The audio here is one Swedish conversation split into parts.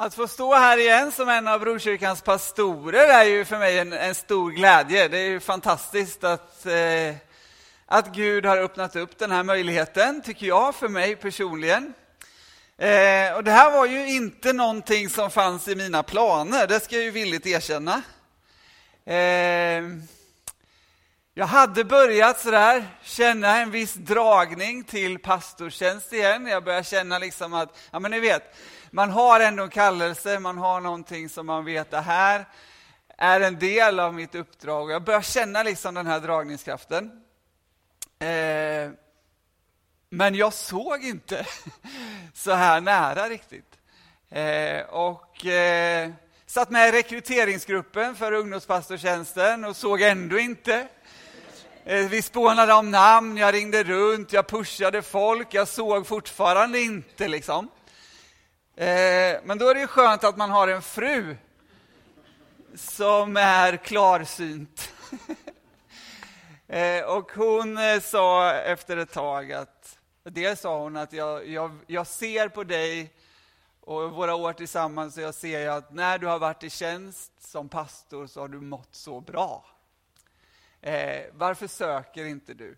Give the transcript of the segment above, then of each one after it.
Att få stå här igen som en av Brokyrkans pastorer är ju för mig en, en stor glädje. Det är ju fantastiskt att, eh, att Gud har öppnat upp den här möjligheten, tycker jag, för mig personligen. Eh, och det här var ju inte någonting som fanns i mina planer, det ska jag ju villigt erkänna. Eh, jag hade börjat sådär, känna en viss dragning till pastortjänst igen. Jag började känna liksom att, ja men ni vet, man har ändå en kallelse, man har någonting som man vet, det här är en del av mitt uppdrag. Jag börjar känna liksom den här dragningskraften. Eh, men jag såg inte så här nära riktigt. Eh, och eh, satt med i rekryteringsgruppen för ungdomspastortjänsten och såg ändå inte. Eh, vi spånade om namn, jag ringde runt, jag pushade folk, jag såg fortfarande inte. liksom. Eh, men då är det ju skönt att man har en fru som är klarsynt. Eh, och hon sa efter ett tag att, dels sa hon att jag, jag, jag ser på dig och våra år tillsammans så jag ser att när du har varit i tjänst som pastor så har du mått så bra. Eh, varför söker inte du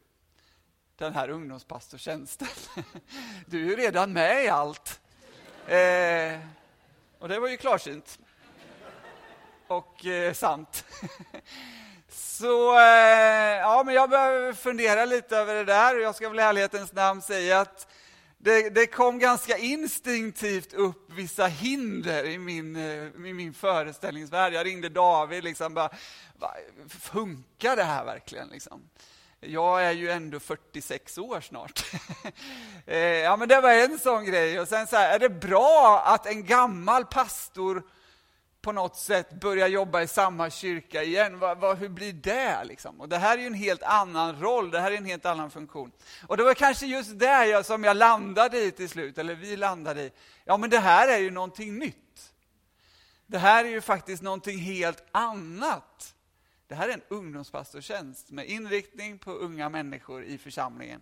den här ungdomspastortjänsten? Du är ju redan med i allt. Eh, och det var ju klarsynt. Och eh, sant. Så eh, ja, men jag började fundera lite över det där och jag ska väl i ärlighetens namn säga att det, det, kom ganska instinktivt upp vissa hinder i min, eh, i min föreställningsvärld. Jag ringde David, liksom bara, funkar det här verkligen? Liksom? Jag är ju ändå 46 år snart. Eh, ja, men det var en sån grej. Och sen så här, är det bra att en gammal pastor på något sätt börja jobba i samma kyrka igen? Va, va, hur blir det? Liksom? Och det här är ju en helt annan roll, det här är en helt annan funktion. Och det var kanske just där jag, som jag landade i till slut, eller vi landade i. Ja, men det här är ju någonting nytt. Det här är ju faktiskt någonting helt annat. Det här är en ungdomspastortjänst med inriktning på unga människor i församlingen.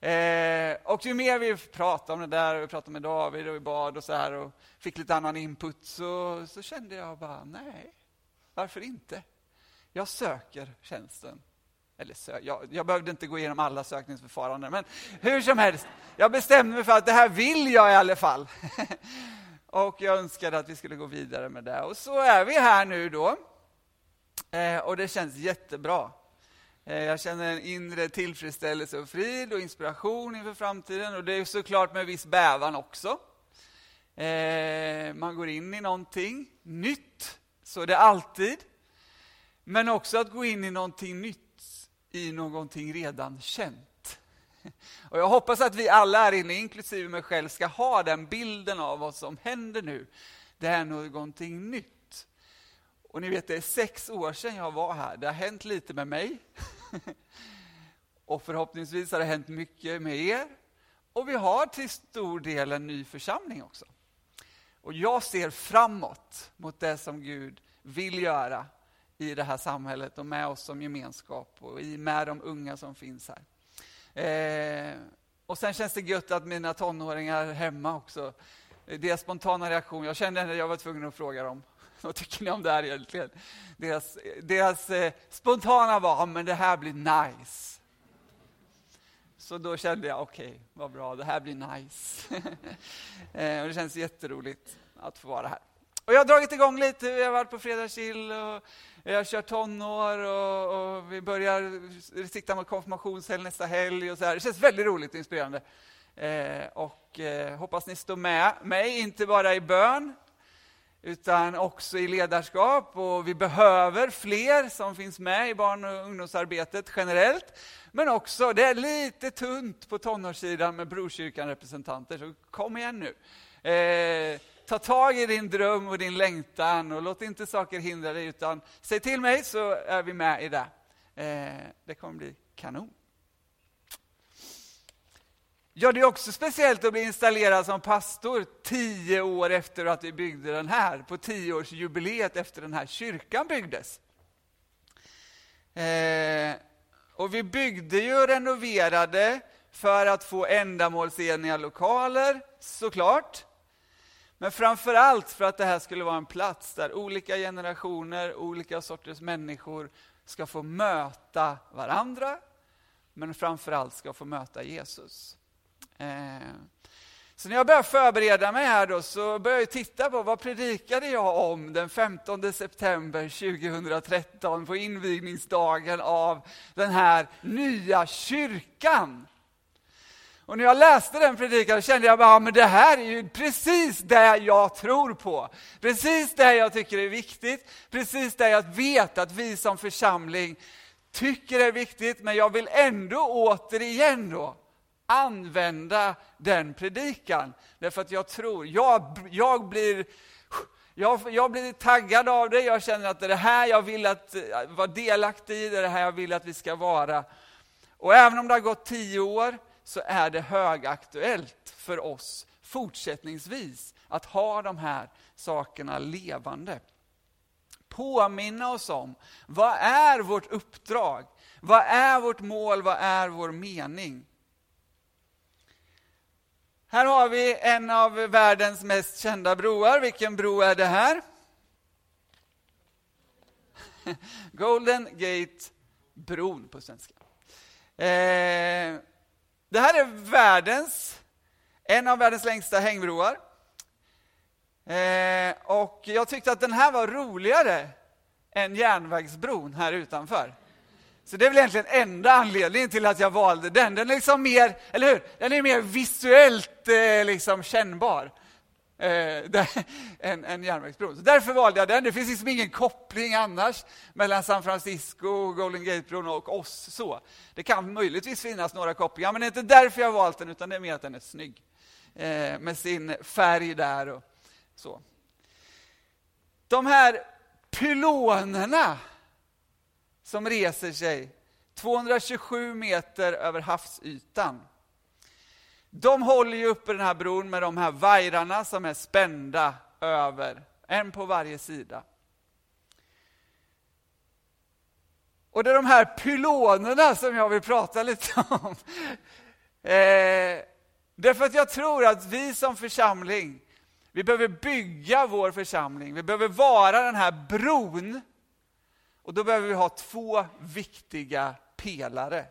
Eh, och ju mer vi pratade om det där, och vi pratade med David och vi bad och så här och fick lite annan input, så, så kände jag bara, nej, varför inte? Jag söker tjänsten. Eller sö jag, jag behövde inte gå igenom alla sökningsförfaranden, men hur som helst, jag bestämde mig för att det här vill jag i alla fall. och jag önskade att vi skulle gå vidare med det. Och så är vi här nu då. Eh, och det känns jättebra. Eh, jag känner en inre tillfredsställelse och frid och inspiration inför framtiden. Och det är såklart med viss bävan också. Eh, man går in i någonting nytt, så är det alltid. Men också att gå in i någonting nytt i någonting redan känt. Och Jag hoppas att vi alla här inne, inklusive mig själv, ska ha den bilden av vad som händer nu. Det är någonting nytt. Och ni vet, det är sex år sedan jag var här. Det har hänt lite med mig. och förhoppningsvis har det hänt mycket med er. Och vi har till stor del en ny församling också. Och jag ser framåt mot det som Gud vill göra i det här samhället och med oss som gemenskap och med de unga som finns här. Eh, och sen känns det gött att mina tonåringar hemma också, deras spontana reaktion, jag kände att jag var tvungen att fråga dem Vad tycker ni om det här egentligen? Deras, deras eh, spontana var, men det här blir nice. Så då kände jag, okej, okay, vad bra, det här blir nice. eh, och det känns jätteroligt att få vara här. Och jag har dragit igång lite, vi har varit på Fredagskill och jag har kört tonår och, och vi börjar sikta mot konfirmationshelg nästa helg. Och så här. Det känns väldigt roligt och inspirerande. Eh, och eh, hoppas ni står med mig, inte bara i bön, utan också i ledarskap. Och vi behöver fler som finns med i barn och ungdomsarbetet generellt. Men också, det är lite tunt på tonårssidan med Brokyrkan-representanter, så kom igen nu. Eh, ta tag i din dröm och din längtan och låt inte saker hindra dig, utan säg till mig så är vi med i det. Eh, det kommer bli kanon. Ja, det är också speciellt att bli installerad som pastor tio år efter att vi byggde den här, på tioårsjubileet efter den här kyrkan byggdes. Eh, och vi byggde ju och renoverade för att få ändamålsenliga lokaler, såklart. Men framför allt för att det här skulle vara en plats där olika generationer, olika sorters människor ska få möta varandra, men framför allt ska få möta Jesus. Eh, så när jag började förbereda mig här då, så började jag titta på vad predikade jag om den 15 september 2013 på invigningsdagen av den här nya kyrkan. Och när jag läste den predikan kände jag bara, men det här är ju precis det jag tror på. Precis det jag tycker är viktigt, precis det jag vet att vi som församling tycker är viktigt, men jag vill ändå återigen då använda den predikan. Därför att jag tror, jag, jag blir jag, jag, blir taggad av det, jag känner att det är det här jag vill att, eh, vara delaktig i, det är det här jag vill att vi ska vara. Och även om det har gått tio år så är det högaktuellt för oss fortsättningsvis att ha de här sakerna levande. Påminna oss om, vad är vårt uppdrag? Vad är vårt mål? Vad är vår mening? Här har vi en av världens mest kända broar. Vilken bro är det här? Golden Gate-bron på svenska. Eh, det här är världens, en av världens längsta hängbroar. Eh, och jag tyckte att den här var roligare än järnvägsbron här utanför. Så det är väl egentligen enda anledningen till att jag valde den. Den är liksom mer, eller hur? Den är mer visuellt eh, liksom kännbar eh, än, än järnvägsbron. Så därför valde jag den. Det finns liksom ingen koppling annars mellan San Francisco, Golden Gate-bron och oss. Så. Det kan möjligtvis finnas några kopplingar, men det är inte därför jag valt den, utan det är mer att den är snygg. Eh, med sin färg där och så. De här pylonerna som reser sig 227 meter över havsytan. De håller ju uppe den här bron med de här vajrarna som är spända över, en på varje sida. Och det är de här pylonerna som jag vill prata lite om. Eh, därför att jag tror att vi som församling, vi behöver bygga vår församling. Vi behöver vara den här bron och då behöver vi ha två viktiga pelare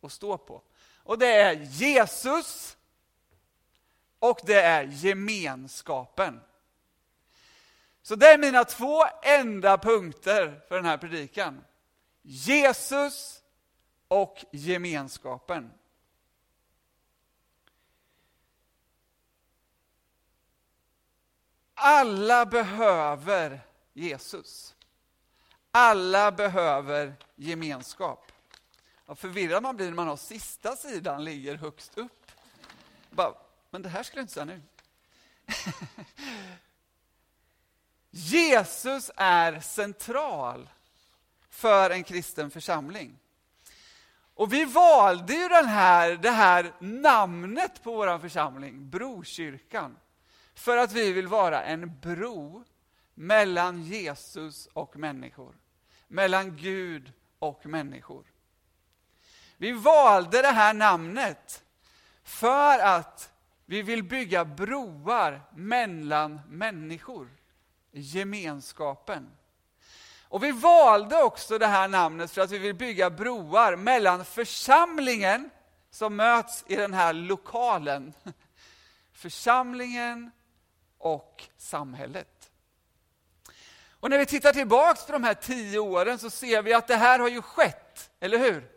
att stå på. Och det är Jesus och det är gemenskapen. Så det är mina två enda punkter för den här predikan. Jesus och gemenskapen. Alla behöver Jesus. Alla behöver gemenskap. Vad förvirrad man blir när man har sista sidan ligger högst upp. Bara, men det här skulle jag inte säga nu. Jesus är central för en kristen församling. Och vi valde ju den här, det här namnet på vår församling, Brokyrkan, för att vi vill vara en bro mellan Jesus och människor mellan Gud och människor. Vi valde det här namnet för att vi vill bygga broar mellan människor, gemenskapen. Och vi valde också det här namnet för att vi vill bygga broar mellan församlingen som möts i den här lokalen, församlingen och samhället. Och när vi tittar tillbaks på de här tio åren så ser vi att det här har ju skett, eller hur?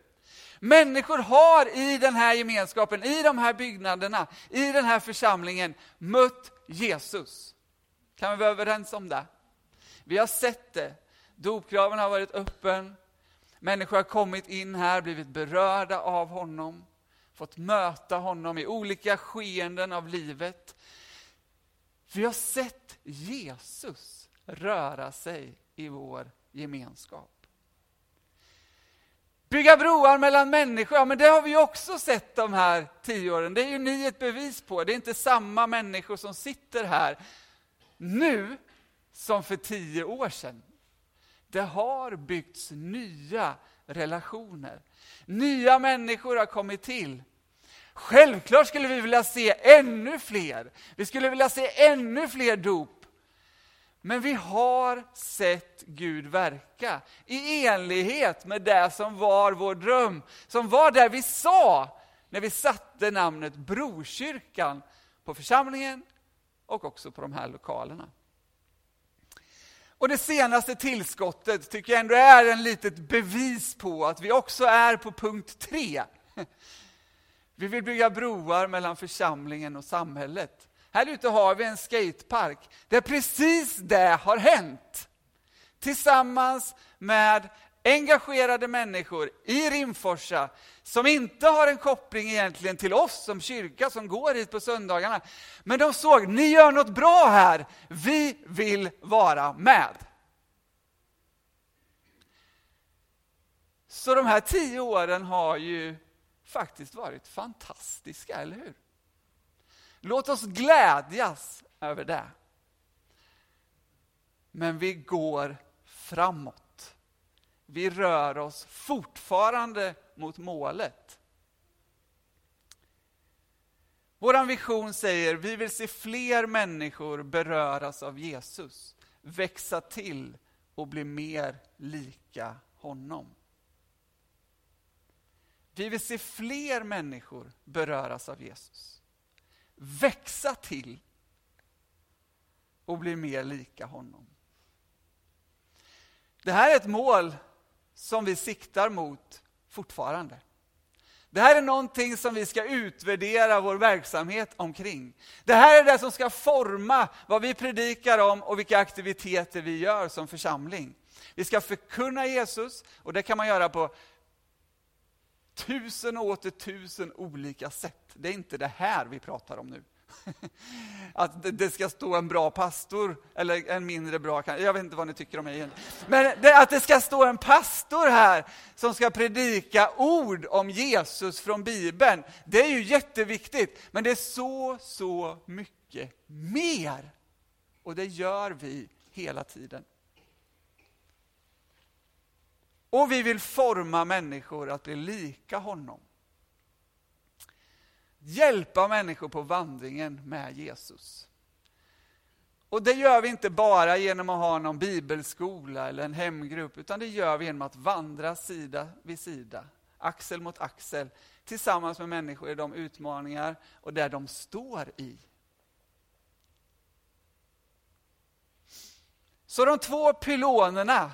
Människor har i den här gemenskapen, i de här byggnaderna, i den här församlingen mött Jesus. Kan vi vara överens om det? Vi har sett det. Dopgraven har varit öppen. Människor har kommit in här, blivit berörda av honom, fått möta honom i olika skeenden av livet. Vi har sett Jesus röra sig i vår gemenskap. Bygga broar mellan människor, ja men det har vi också sett de här tio åren. Det är ju ni ett bevis på. Det är inte samma människor som sitter här nu som för tio år sedan. Det har byggts nya relationer. Nya människor har kommit till. Självklart skulle vi vilja se ännu fler. Vi skulle vilja se ännu fler dop. Men vi har sett Gud verka i enlighet med det som var vår dröm, som var det vi sa när vi satte namnet Brokyrkan på församlingen och också på de här lokalerna. Och det senaste tillskottet tycker jag ändå är en litet bevis på att vi också är på punkt tre. Vi vill bygga broar mellan församlingen och samhället. Här ute har vi en skatepark där precis det har hänt. Tillsammans med engagerade människor i Rimforsa som inte har en koppling egentligen till oss som kyrka som går hit på söndagarna. Men de såg, ni gör något bra här, vi vill vara med. Så de här tio åren har ju faktiskt varit fantastiska, eller hur? Låt oss glädjas över det. Men vi går framåt. Vi rör oss fortfarande mot målet. Vår vision säger vi vill se fler människor beröras av Jesus, växa till och bli mer lika honom. Vi vill se fler människor beröras av Jesus, växa till och bli mer lika honom. Det här är ett mål som vi siktar mot fortfarande. Det här är någonting som vi ska utvärdera vår verksamhet omkring. Det här är det som ska forma vad vi predikar om och vilka aktiviteter vi gör som församling. Vi ska förkunna Jesus och det kan man göra på tusen och åter tusen olika sätt. Det är inte det här vi pratar om nu. Att det ska stå en bra pastor, eller en mindre bra, jag vet inte vad ni tycker om mig. Men det, att det ska stå en pastor här som ska predika ord om Jesus från Bibeln, det är ju jätteviktigt. Men det är så, så mycket mer. Och det gör vi hela tiden. Och vi vill forma människor att bli lika honom. Hjälpa människor på vandringen med Jesus. Och det gör vi inte bara genom att ha någon bibelskola eller en hemgrupp, utan det gör vi genom att vandra sida vid sida, axel mot axel, tillsammans med människor i de utmaningar och där de står i. Så de två pylonerna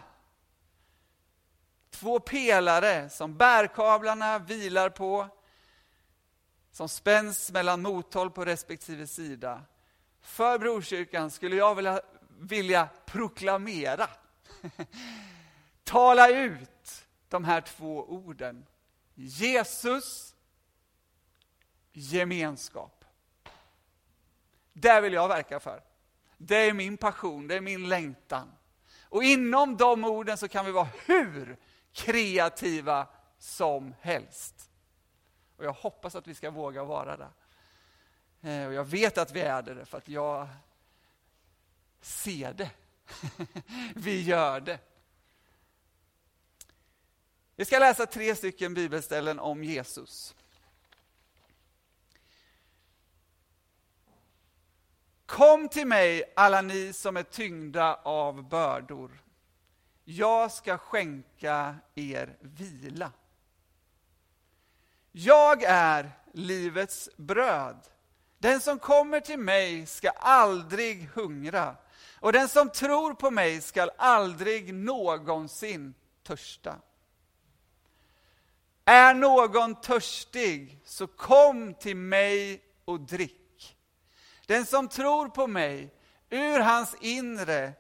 Två pelare som bärkablarna vilar på, som spänns mellan mothåll på respektive sida. För Brokyrkan skulle jag vilja, vilja proklamera, tala ut de här två orden. Jesus, gemenskap. Det vill jag verka för. Det är min passion, det är min längtan. Och inom de orden så kan vi vara hur kreativa som helst. Och jag hoppas att vi ska våga vara det. Eh, och jag vet att vi är det, för att jag ser det. vi gör det. Vi ska läsa tre stycken bibelställen om Jesus. Kom till mig, alla ni som är tyngda av bördor jag ska skänka er vila. Jag är livets bröd. Den som kommer till mig ska aldrig hungra och den som tror på mig ska aldrig någonsin törsta. Är någon törstig, så kom till mig och drick. Den som tror på mig, ur hans inre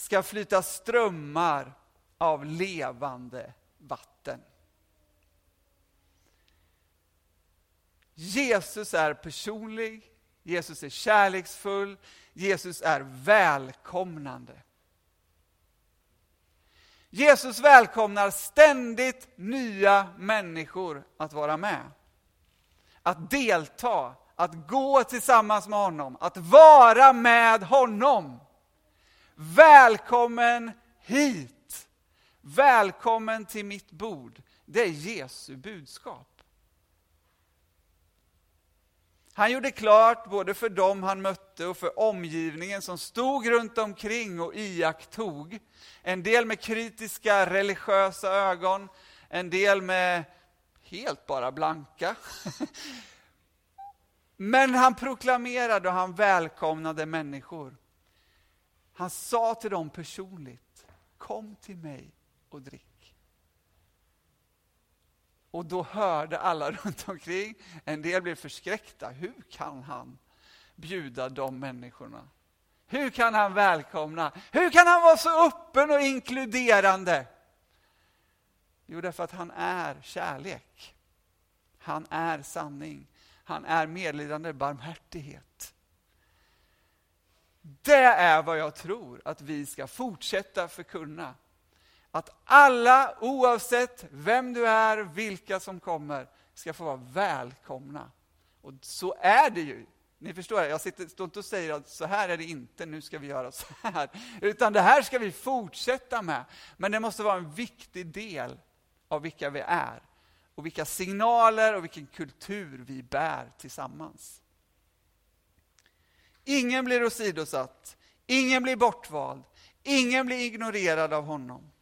ska flyta strömmar av levande vatten. Jesus är personlig, Jesus är kärleksfull, Jesus är välkomnande. Jesus välkomnar ständigt nya människor att vara med. Att delta, att gå tillsammans med honom, att vara med honom. Välkommen hit! Välkommen till mitt bord. Det är Jesu budskap. Han gjorde klart både för dem han mötte och för omgivningen som stod runt omkring och iakttog. En del med kritiska religiösa ögon, en del med helt bara blanka. Men han proklamerade och han välkomnade människor. Han sa till dem personligt, kom till mig och drick. Och då hörde alla runt omkring, en del blev förskräckta. Hur kan han bjuda de människorna? Hur kan han välkomna? Hur kan han vara så öppen och inkluderande? Jo, därför att han är kärlek. Han är sanning. Han är medlidande barmhärtighet. Det är vad jag tror att vi ska fortsätta förkunna. Att alla, oavsett vem du är, vilka som kommer, ska få vara välkomna. Och så är det ju. Ni förstår, jag sitter, står inte och säger att så här är det inte, nu ska vi göra så här. Utan det här ska vi fortsätta med. Men det måste vara en viktig del av vilka vi är. Och vilka signaler och vilken kultur vi bär tillsammans. Ingen blir åsidosatt, ingen blir bortvald, ingen blir ignorerad av honom.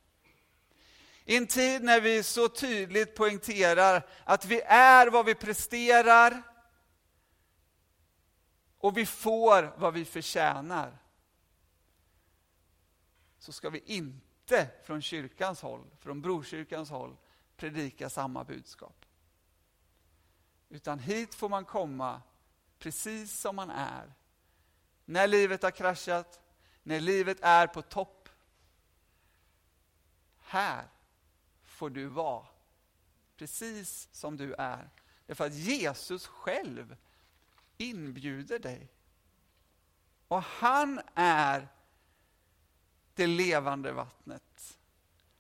I en tid när vi så tydligt poängterar att vi är vad vi presterar och vi får vad vi förtjänar så ska vi inte från kyrkans håll, från Brokyrkans håll predika samma budskap. Utan hit får man komma precis som man är. När livet har kraschat, när livet är på topp. Här får du vara precis som du är. Därför att Jesus själv inbjuder dig. Och han är det levande vattnet.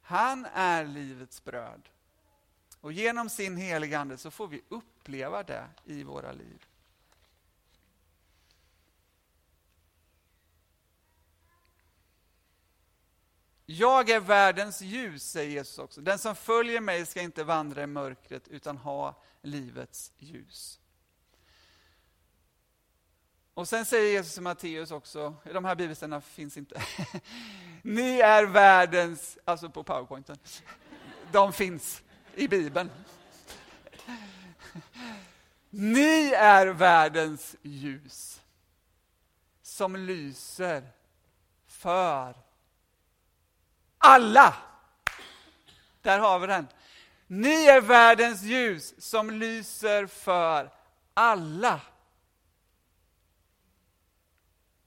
Han är livets bröd. Och genom sin heliga Ande så får vi uppleva det i våra liv. Jag är världens ljus, säger Jesus också. Den som följer mig ska inte vandra i mörkret utan ha livets ljus. Och sen säger Jesus i Matteus också, de här bibelställena finns inte. Ni är världens, alltså på powerpointen, de finns i Bibeln. Ni är världens ljus som lyser för alla. Där har vi den. Ni är världens ljus som lyser för alla.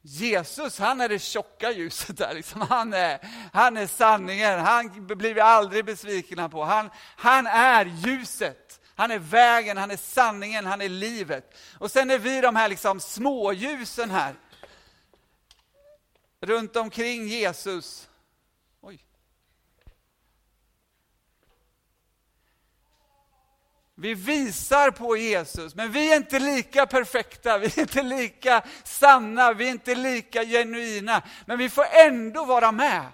Jesus, han är det tjocka ljuset där. Liksom. Han, är, han är sanningen, han blir vi aldrig besvikna på. Han, han är ljuset, han är vägen, han är sanningen, han är livet. Och sen är vi de här liksom småljusen här. Runt omkring Jesus. Vi visar på Jesus, men vi är inte lika perfekta, vi är inte lika sanna, vi är inte lika genuina. Men vi får ändå vara med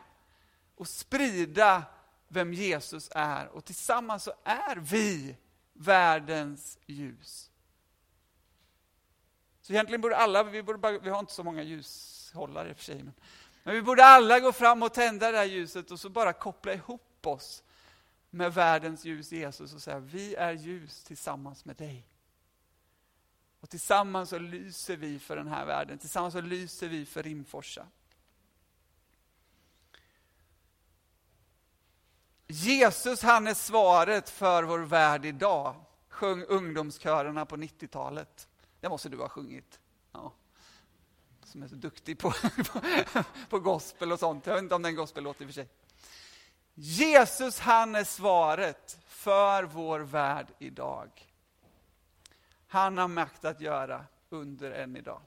och sprida vem Jesus är. Och tillsammans så är vi världens ljus. Så egentligen borde alla, vi, borde bara, vi har inte så många ljushållare i och för sig, men, men vi borde alla gå fram och tända det här ljuset och så bara koppla ihop oss med världens ljus Jesus och säga vi är ljus tillsammans med dig. Och tillsammans så lyser vi för den här världen, tillsammans så lyser vi för Rimforsa. Jesus han är svaret för vår värld idag, sjöng ungdomskörerna på 90-talet. Det måste du ha sjungit. Ja. Som är så duktig på, på, på gospel och sånt. Jag vet inte om det är en gospellåt i och för sig. Jesus han är svaret för vår värld idag. Han har makt att göra under än idag.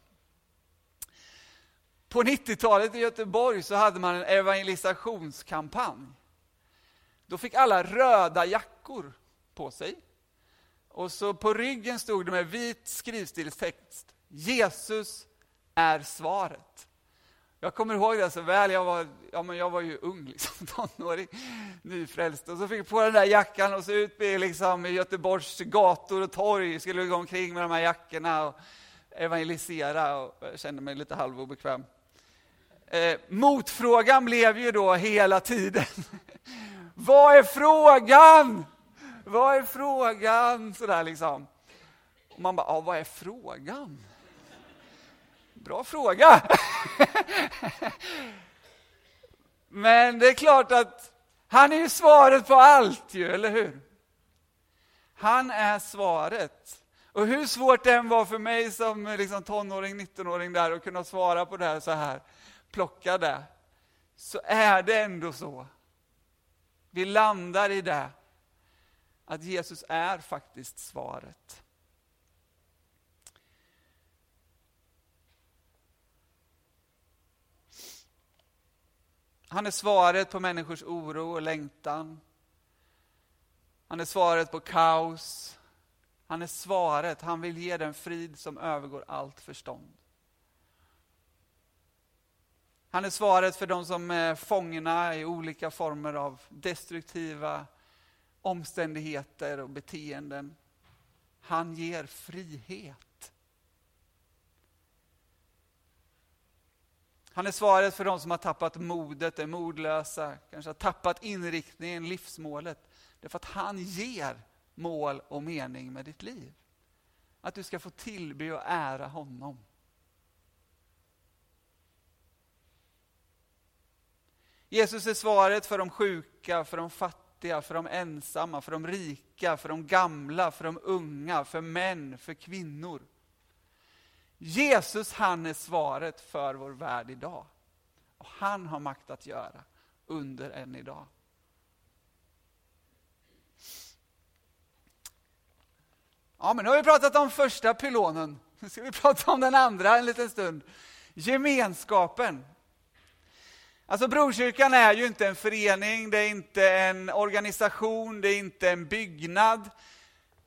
På 90-talet i Göteborg så hade man en evangelisationskampanj. Då fick alla röda jackor på sig. Och så på ryggen stod det med vit skrivstilstext Jesus är svaret. Jag kommer ihåg det så väl. Jag var, ja, men jag var ju ung, liksom, tonåring, nyfrälst. Och så fick jag på den där jackan och så ut i, liksom, i Göteborgs gator och torg. Skulle gå omkring med de här jackorna och evangelisera. Och jag kände mig lite halvobekväm. Eh, motfrågan blev ju då hela tiden. Vad är frågan? Vad är frågan? Sådär liksom. Och man bara, ja, vad är frågan? Bra fråga! Men det är klart att han är ju svaret på allt, ju, eller hur? Han är svaret. Och hur svårt det än var för mig som liksom tonåring, 19-åring där att kunna svara på det här så här, plocka det, så är det ändå så. Vi landar i det, att Jesus är faktiskt svaret. Han är svaret på människors oro och längtan. Han är svaret på kaos. Han är svaret, han vill ge den frid som övergår allt förstånd. Han är svaret för de som är fångna i olika former av destruktiva omständigheter och beteenden. Han ger frihet. Han är svaret för de som har tappat modet, är modlösa, kanske har tappat inriktningen, livsmålet. Det är för att han ger mål och mening med ditt liv. Att du ska få tillbe och ära honom. Jesus är svaret för de sjuka, för de fattiga, för de ensamma, för de rika, för de gamla, för de unga, för män, för kvinnor. Jesus han är svaret för vår värld idag. Och han har makt att göra under än idag. Ja, men nu har vi pratat om första pylonen. Nu ska vi prata om den andra en liten stund. Gemenskapen. Alltså Brokyrkan är ju inte en förening, det är inte en organisation, det är inte en byggnad.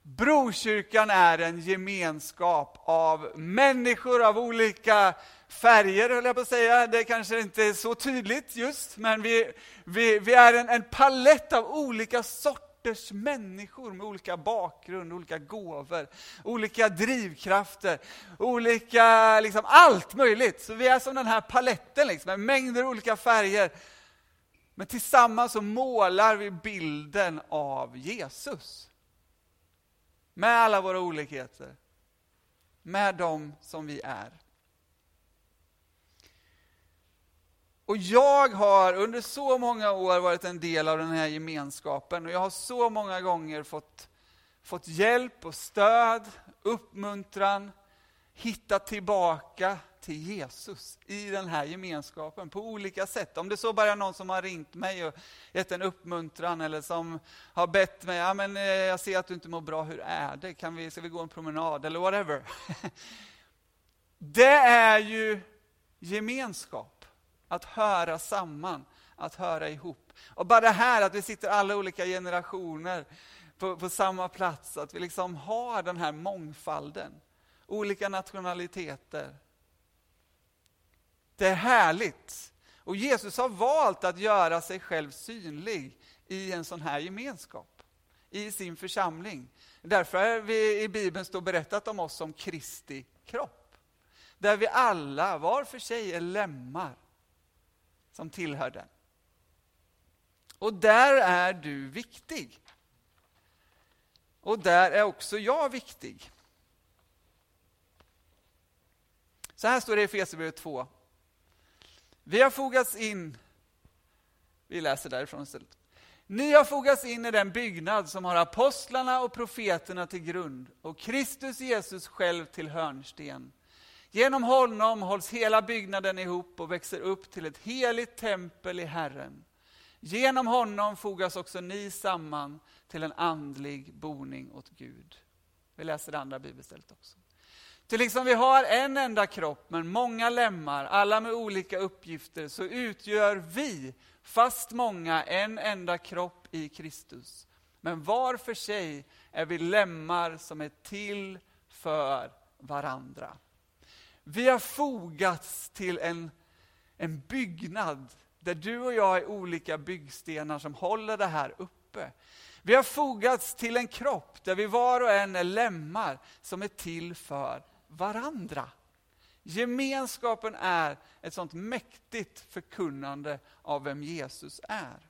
Brokyrkan är en gemenskap av människor av olika färger, höll jag på att säga. Det kanske inte är så tydligt just, men vi, vi, vi är en, en palett av olika sorters människor med olika bakgrund, olika gåvor, olika drivkrafter, olika, liksom allt möjligt. Så vi är som den här paletten, liksom, med mängder av olika färger. Men tillsammans så målar vi bilden av Jesus. Med alla våra olikheter. Med dem som vi är. Och jag har under så många år varit en del av den här gemenskapen och jag har så många gånger fått, fått hjälp och stöd, uppmuntran, hitta tillbaka till Jesus i den här gemenskapen på olika sätt. Om det så bara är någon som har ringt mig och gett en uppmuntran eller som har bett mig, ja, men, eh, jag ser att du inte mår bra, hur är det? Kan vi, ska vi gå en promenad eller whatever? Det är ju gemenskap, att höra samman, att höra ihop. Och bara det här att vi sitter alla olika generationer på, på samma plats, att vi liksom har den här mångfalden. Olika nationaliteter, det är härligt. Och Jesus har valt att göra sig själv synlig i en sån här gemenskap, i sin församling. Därför är vi i Bibeln står berättat om oss som Kristi kropp. Där vi alla, var för sig, är lemmar som tillhör den. Och där är du viktig. Och där är också jag viktig. Så här står det i Efesierbrevet 2, vi har fogats in, vi läser därifrån istället. Ni har fogats in i den byggnad som har apostlarna och profeterna till grund och Kristus Jesus själv till hörnsten. Genom honom hålls hela byggnaden ihop och växer upp till ett heligt tempel i Herren. Genom honom fogas också ni samman till en andlig boning åt Gud. Vi läser det andra bibelstället också. Till liksom vi har en enda kropp men många lemmar, alla med olika uppgifter, så utgör vi, fast många, en enda kropp i Kristus. Men var för sig är vi lemmar som är till för varandra. Vi har fogats till en, en byggnad där du och jag är olika byggstenar som håller det här uppe. Vi har fogats till en kropp där vi var och en är lemmar som är till för varandra. Gemenskapen är ett sånt mäktigt förkunnande av vem Jesus är.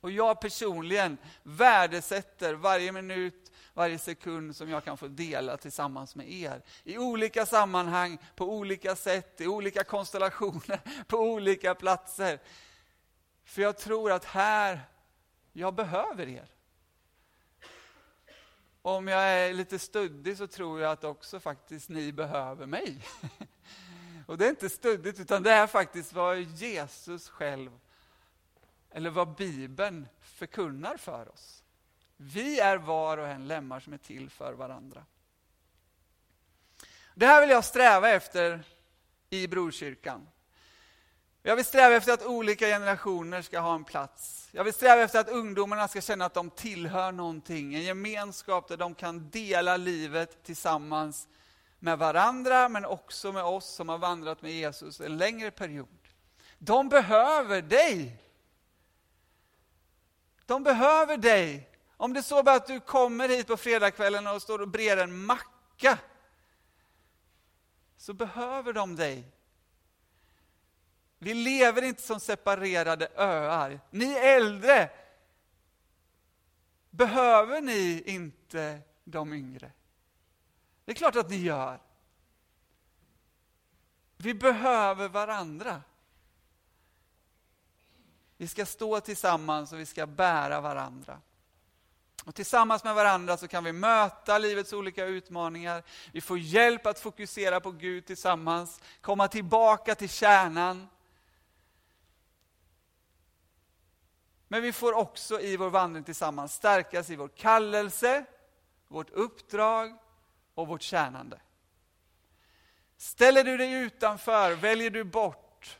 Och jag personligen värdesätter varje minut, varje sekund som jag kan få dela tillsammans med er. I olika sammanhang, på olika sätt, i olika konstellationer, på olika platser. För jag tror att här, jag behöver er. Om jag är lite stöddig så tror jag att också faktiskt ni behöver mig. Och det är inte stöddigt, utan det är faktiskt vad Jesus själv eller vad Bibeln förkunnar för oss. Vi är var och en lemmar som är till för varandra. Det här vill jag sträva efter i Brorkyrkan. Jag vill sträva efter att olika generationer ska ha en plats. Jag vill sträva efter att ungdomarna ska känna att de tillhör någonting, en gemenskap där de kan dela livet tillsammans med varandra, men också med oss som har vandrat med Jesus en längre period. De behöver dig. De behöver dig. Om det är så att du kommer hit på fredagskvällen och står och breder en macka, så behöver de dig. Vi lever inte som separerade öar. Ni äldre, behöver ni inte de yngre? Det är klart att ni gör. Vi behöver varandra. Vi ska stå tillsammans och vi ska bära varandra. Och tillsammans med varandra så kan vi möta livets olika utmaningar. Vi får hjälp att fokusera på Gud tillsammans, komma tillbaka till kärnan. Men vi får också i vår vandring tillsammans stärkas i vår kallelse, vårt uppdrag och vårt tjänande. Ställer du dig utanför, väljer du bort,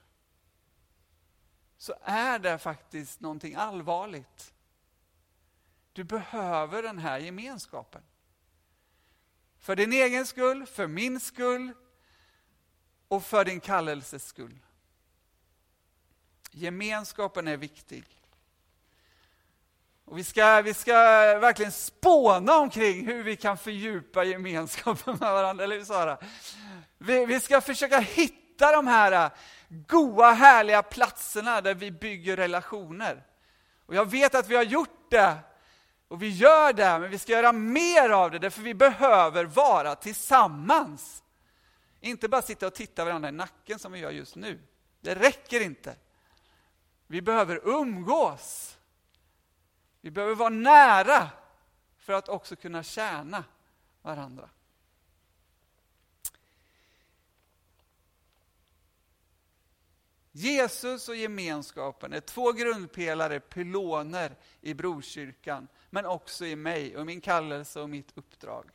så är det faktiskt någonting allvarligt. Du behöver den här gemenskapen. För din egen skull, för min skull och för din kallelses skull. Gemenskapen är viktig. Och vi, ska, vi ska verkligen spåna omkring hur vi kan fördjupa gemenskapen med varandra, eller hur Sara? Vi, vi ska försöka hitta de här goa, härliga platserna där vi bygger relationer. Och jag vet att vi har gjort det, och vi gör det, men vi ska göra mer av det, därför vi behöver vara tillsammans. Inte bara sitta och titta varandra i nacken som vi gör just nu. Det räcker inte. Vi behöver umgås. Vi behöver vara nära för att också kunna tjäna varandra. Jesus och gemenskapen är två grundpelare, pyloner i Brokyrkan, men också i mig och min kallelse och mitt uppdrag.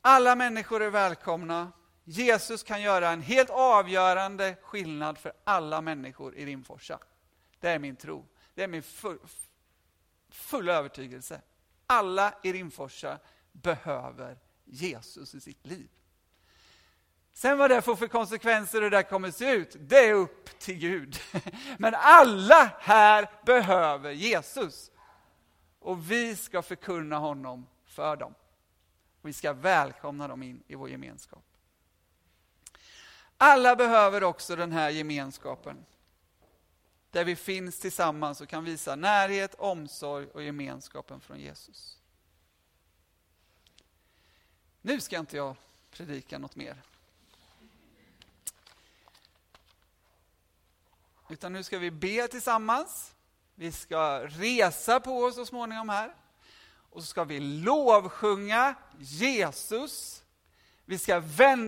Alla människor är välkomna. Jesus kan göra en helt avgörande skillnad för alla människor i Rimforsa. Det är min tro. Det är min full, fulla övertygelse. Alla i Rimforsa behöver Jesus i sitt liv. Sen vad det får för konsekvenser och hur det kommer se ut, det är upp till Gud. Men alla här behöver Jesus. Och vi ska förkunna honom för dem. vi ska välkomna dem in i vår gemenskap. Alla behöver också den här gemenskapen. Där vi finns tillsammans och kan visa närhet, omsorg och gemenskapen från Jesus. Nu ska inte jag predika något mer. Utan nu ska vi be tillsammans. Vi ska resa på oss så småningom här. Och så ska vi lovsjunga Jesus. Vi ska vända